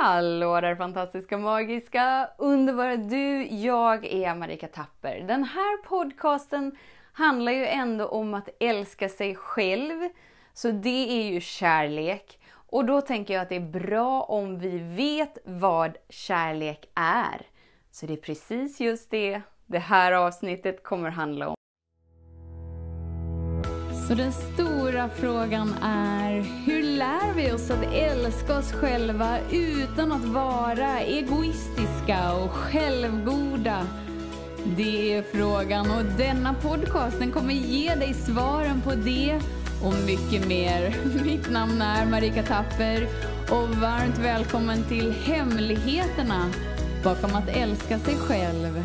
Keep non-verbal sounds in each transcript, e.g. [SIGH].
Hallå där fantastiska, magiska, underbara du! Jag är Marika Tapper. Den här podcasten handlar ju ändå om att älska sig själv. Så det är ju kärlek. Och då tänker jag att det är bra om vi vet vad kärlek är. Så det är precis just det det här avsnittet kommer handla om. Så den stora frågan är, hur lär vi oss att älska oss själva utan att vara egoistiska och självgoda? Det är frågan och denna podcasten kommer ge dig svaren på det och mycket mer. [LAUGHS] Mitt namn är Marika Tapper och varmt välkommen till Hemligheterna bakom att älska sig själv.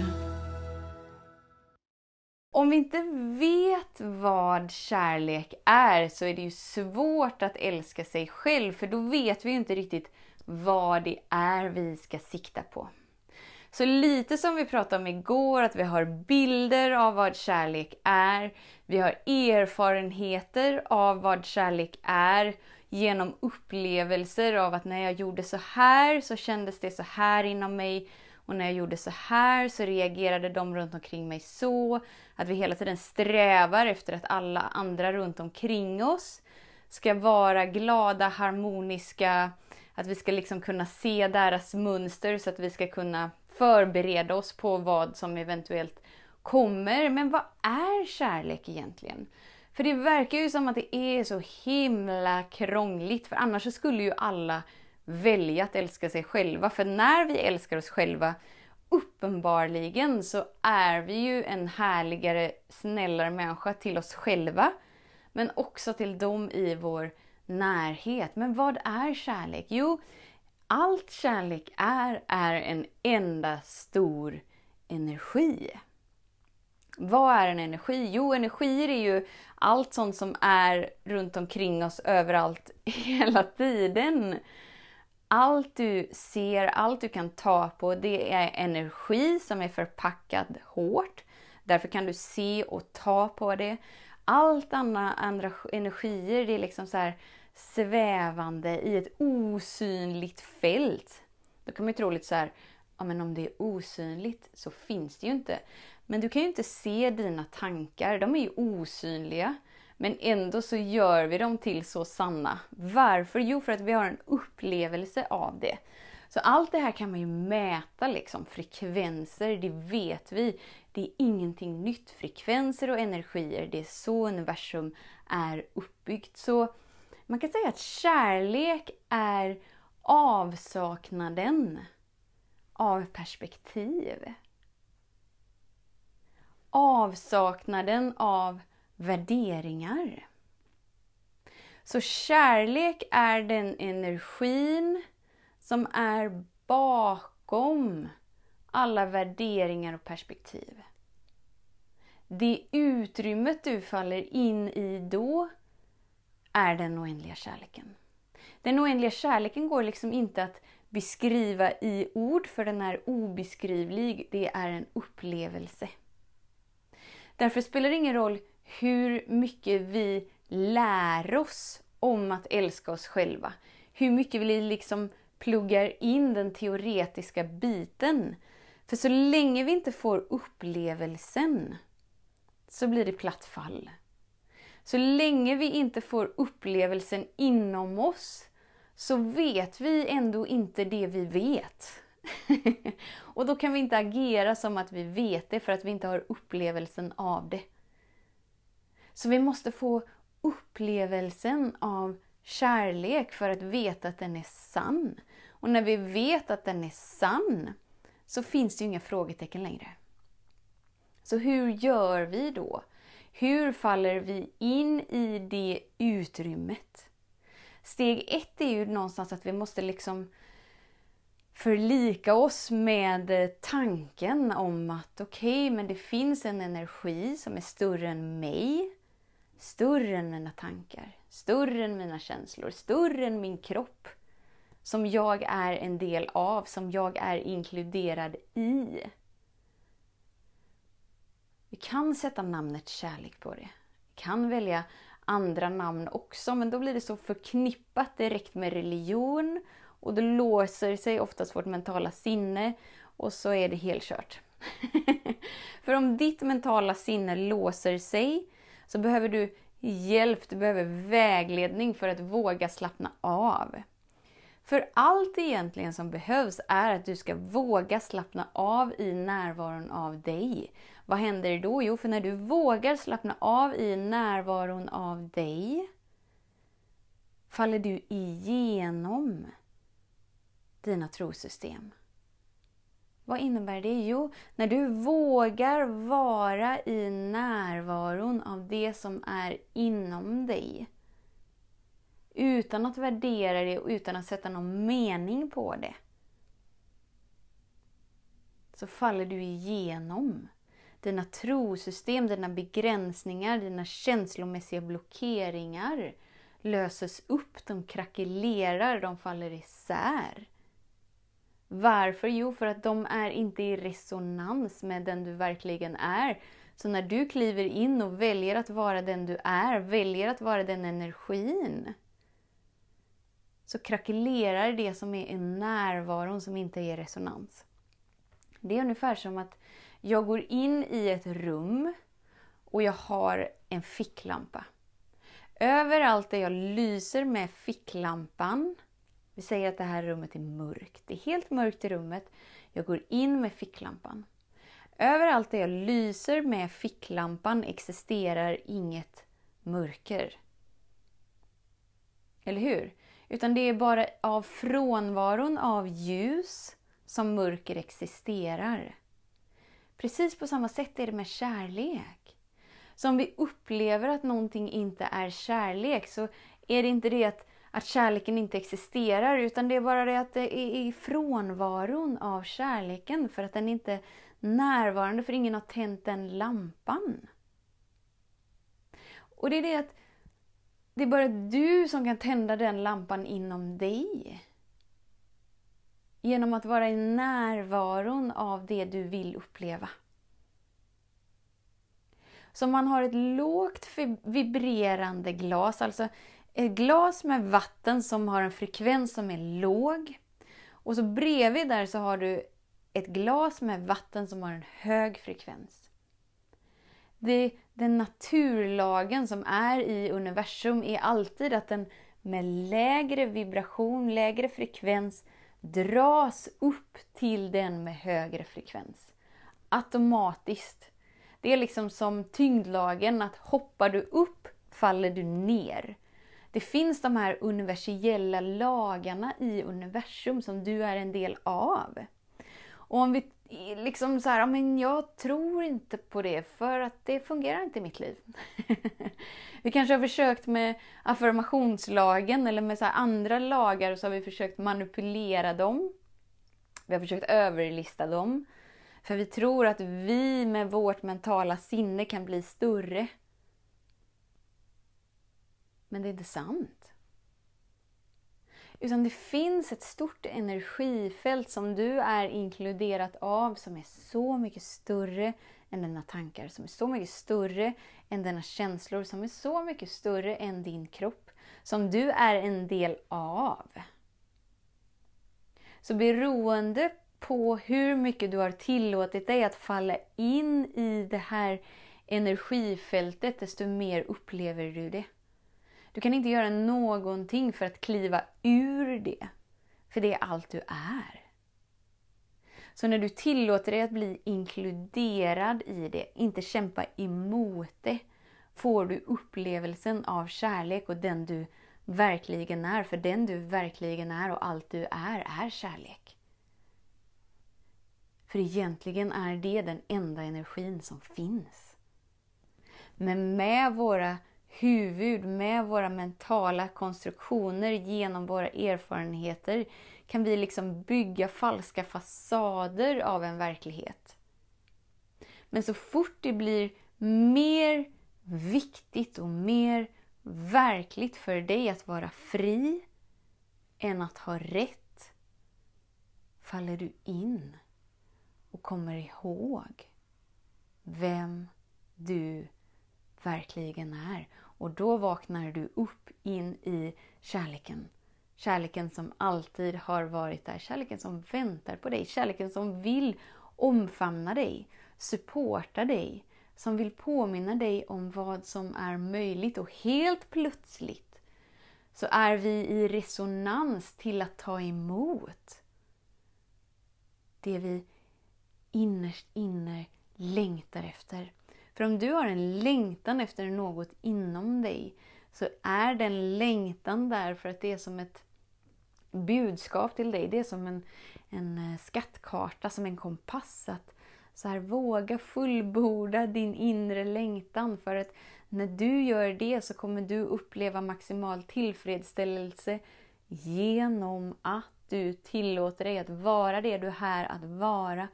Om vi inte vet vad kärlek är så är det ju svårt att älska sig själv för då vet vi ju inte riktigt vad det är vi ska sikta på. Så lite som vi pratade om igår, att vi har bilder av vad kärlek är. Vi har erfarenheter av vad kärlek är genom upplevelser av att när jag gjorde så här så kändes det så här inom mig. Och när jag gjorde så här så reagerade de runt omkring mig så. Att vi hela tiden strävar efter att alla andra runt omkring oss ska vara glada, harmoniska, att vi ska liksom kunna se deras mönster så att vi ska kunna förbereda oss på vad som eventuellt kommer. Men vad är kärlek egentligen? För det verkar ju som att det är så himla krångligt, för annars skulle ju alla välja att älska sig själva. För när vi älskar oss själva, uppenbarligen så är vi ju en härligare, snällare människa till oss själva. Men också till dem i vår närhet. Men vad är kärlek? Jo, allt kärlek är, är en enda stor energi. Vad är en energi? Jo, energier är ju allt sånt som är runt omkring oss överallt [LAUGHS] hela tiden. Allt du ser, allt du kan ta på, det är energi som är förpackad hårt. Därför kan du se och ta på det. Allt andra, andra energier, det är liksom så här svävande i ett osynligt fält. Då kan man ju tro lite så här, ja men om det är osynligt så finns det ju inte. Men du kan ju inte se dina tankar, de är ju osynliga. Men ändå så gör vi dem till så sanna. Varför? Jo, för att vi har en upplevelse av det. Så allt det här kan man ju mäta, liksom. frekvenser, det vet vi. Det är ingenting nytt. Frekvenser och energier, det är så universum är uppbyggt. Så man kan säga att kärlek är avsaknaden av perspektiv. Avsaknaden av värderingar. Så kärlek är den energin som är bakom alla värderingar och perspektiv. Det utrymmet du faller in i då är den oändliga kärleken. Den oändliga kärleken går liksom inte att beskriva i ord för den är obeskrivlig. Det är en upplevelse. Därför spelar det ingen roll hur mycket vi lär oss om att älska oss själva. Hur mycket vi liksom pluggar in den teoretiska biten. För så länge vi inte får upplevelsen så blir det platt fall. Så länge vi inte får upplevelsen inom oss så vet vi ändå inte det vi vet. [LAUGHS] och då kan vi inte agera som att vi vet det för att vi inte har upplevelsen av det. Så vi måste få upplevelsen av kärlek för att veta att den är sann. Och när vi vet att den är sann så finns det ju inga frågetecken längre. Så hur gör vi då? Hur faller vi in i det utrymmet? Steg ett är ju någonstans att vi måste liksom förlika oss med tanken om att okej, okay, men det finns en energi som är större än mig. Större än mina tankar, större än mina känslor, större än min kropp. Som jag är en del av, som jag är inkluderad i. Vi kan sätta namnet kärlek på det. Vi kan välja andra namn också, men då blir det så förknippat direkt med religion Och då låser sig oftast vårt mentala sinne och så är det helt kört. [LAUGHS] För om ditt mentala sinne låser sig så behöver du hjälp, du behöver vägledning för att våga slappna av. För allt egentligen som behövs är att du ska våga slappna av i närvaron av dig. Vad händer då? Jo, för när du vågar slappna av i närvaron av dig faller du igenom dina trosystem. Vad innebär det? Jo, när du vågar vara i närvaron av det som är inom dig. Utan att värdera det och utan att sätta någon mening på det. Så faller du igenom. Dina trosystem, dina begränsningar, dina känslomässiga blockeringar löses upp, de krackelerar, de faller isär. Varför? Jo, för att de är inte i resonans med den du verkligen är. Så när du kliver in och väljer att vara den du är, väljer att vara den energin, så krackelerar det som är i närvaron som inte är i resonans. Det är ungefär som att jag går in i ett rum och jag har en ficklampa. Överallt där jag lyser med ficklampan vi säger att det här rummet är mörkt. Det är helt mörkt i rummet. Jag går in med ficklampan. Överallt där jag lyser med ficklampan existerar inget mörker. Eller hur? Utan det är bara av frånvaron av ljus som mörker existerar. Precis på samma sätt är det med kärlek. Så om vi upplever att någonting inte är kärlek så är det inte det att att kärleken inte existerar utan det är bara det att det är i frånvaron av kärleken för att den inte är närvarande för ingen har tänt den lampan. Och det är det att det är bara du som kan tända den lampan inom dig. Genom att vara i närvaron av det du vill uppleva. Så om man har ett lågt vibrerande glas, alltså ett glas med vatten som har en frekvens som är låg. Och så bredvid där så har du ett glas med vatten som har en hög frekvens. Det, den naturlagen som är i universum är alltid att den med lägre vibration, lägre frekvens dras upp till den med högre frekvens. Automatiskt. Det är liksom som tyngdlagen, att hoppar du upp faller du ner. Det finns de här universella lagarna i universum som du är en del av. Och om vi liksom så här, men jag tror inte på det för att det fungerar inte i mitt liv. [LAUGHS] vi kanske har försökt med affirmationslagen eller med så andra lagar så har vi försökt manipulera dem. Vi har försökt överlista dem. För vi tror att vi med vårt mentala sinne kan bli större men det är inte sant. Utan det finns ett stort energifält som du är inkluderat av som är så mycket större än dina tankar, som är så mycket större än dina känslor, som är så mycket större än din kropp, som du är en del av. Så beroende på hur mycket du har tillåtit dig att falla in i det här energifältet, desto mer upplever du det. Du kan inte göra någonting för att kliva ur det. För det är allt du är. Så när du tillåter dig att bli inkluderad i det, inte kämpa emot det, får du upplevelsen av kärlek och den du verkligen är. För den du verkligen är och allt du är, är kärlek. För egentligen är det den enda energin som finns. Men med våra huvud med våra mentala konstruktioner genom våra erfarenheter kan vi liksom bygga falska fasader av en verklighet. Men så fort det blir mer viktigt och mer verkligt för dig att vara fri än att ha rätt faller du in och kommer ihåg vem du verkligen är. Och då vaknar du upp in i kärleken. Kärleken som alltid har varit där. Kärleken som väntar på dig. Kärleken som vill omfamna dig, supporta dig, som vill påminna dig om vad som är möjligt. Och helt plötsligt så är vi i resonans till att ta emot det vi innerst inne längtar efter. För om du har en längtan efter något inom dig så är den längtan där för att det är som ett budskap till dig. Det är som en, en eh, skattkarta, som en kompass. Att så här, våga fullborda din inre längtan för att när du gör det så kommer du uppleva maximal tillfredsställelse genom att du tillåter dig att vara det du är här att vara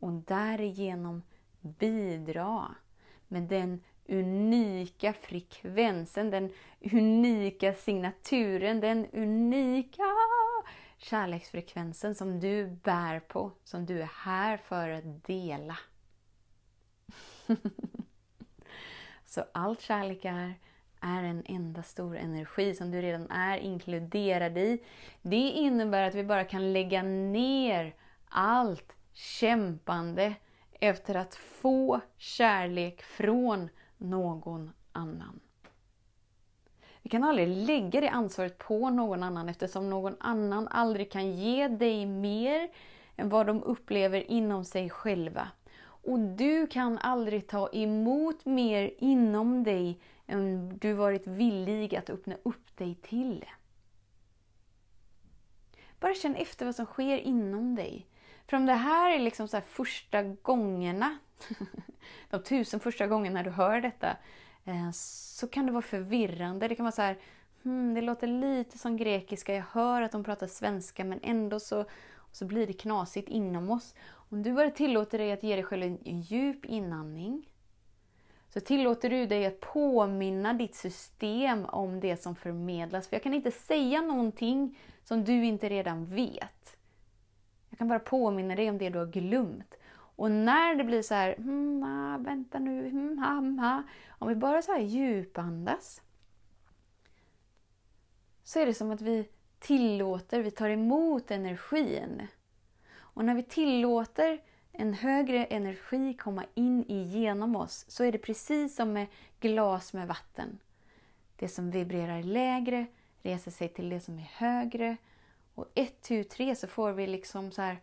och därigenom bidra med den unika frekvensen, den unika signaturen, den unika kärleksfrekvensen som du bär på, som du är här för att dela. [LAUGHS] Så allt kärlek är, är en enda stor energi som du redan är inkluderad i. Det innebär att vi bara kan lägga ner allt kämpande efter att få kärlek från någon annan. Vi kan aldrig lägga det ansvaret på någon annan eftersom någon annan aldrig kan ge dig mer än vad de upplever inom sig själva. Och du kan aldrig ta emot mer inom dig än du varit villig att öppna upp dig till. Bara känn efter vad som sker inom dig. För om det här är liksom så första gångerna, [LAUGHS] de tusen första gångerna du hör detta, eh, så kan det vara förvirrande. Det kan vara så här, hmm, det låter lite som grekiska, jag hör att de pratar svenska men ändå så, så blir det knasigt inom oss. Om du bara tillåter dig att ge dig själv en djup inandning, så tillåter du dig att påminna ditt system om det som förmedlas. För jag kan inte säga någonting som du inte redan vet. Jag kan bara påminna dig om det du har glömt. Och när det blir så här, hmm, ah, vänta nu, hm, ha, hmm, ha. om vi bara så här djupandas så är det som att vi tillåter, vi tar emot energin. Och när vi tillåter en högre energi komma in igenom oss så är det precis som med glas med vatten. Det som vibrerar lägre reser sig till det som är högre och ett, tu, tre så får vi liksom så här,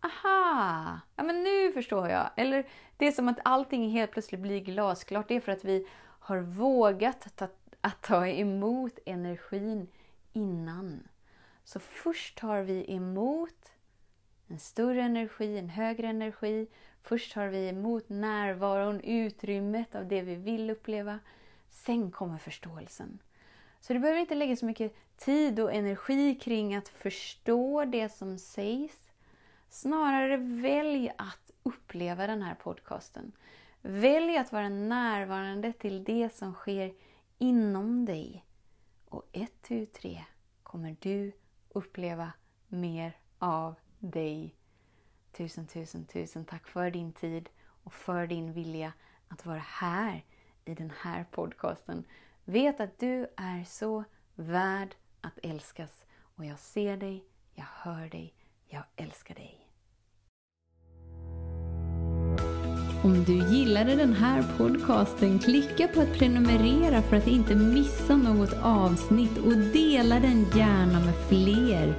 aha, ja men nu förstår jag. Eller det är som att allting helt plötsligt blir glasklart. Det är för att vi har vågat ta, att ta emot energin innan. Så först tar vi emot en större energi, en högre energi. Först tar vi emot närvaron, utrymmet av det vi vill uppleva. Sen kommer förståelsen. Så du behöver inte lägga så mycket tid och energi kring att förstå det som sägs. Snarare välj att uppleva den här podcasten. Välj att vara närvarande till det som sker inom dig. Och ett, tu, tre kommer du uppleva mer av dig. Tusen, tusen, tusen tack för din tid och för din vilja att vara här i den här podcasten. Vet att du är så värd att älskas och jag ser dig, jag hör dig, jag älskar dig. Om du gillade den här podcasten, klicka på att prenumerera för att inte missa något avsnitt och dela den gärna med fler.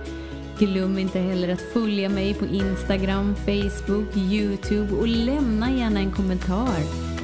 Glöm inte heller att följa mig på Instagram, Facebook, Youtube och lämna gärna en kommentar.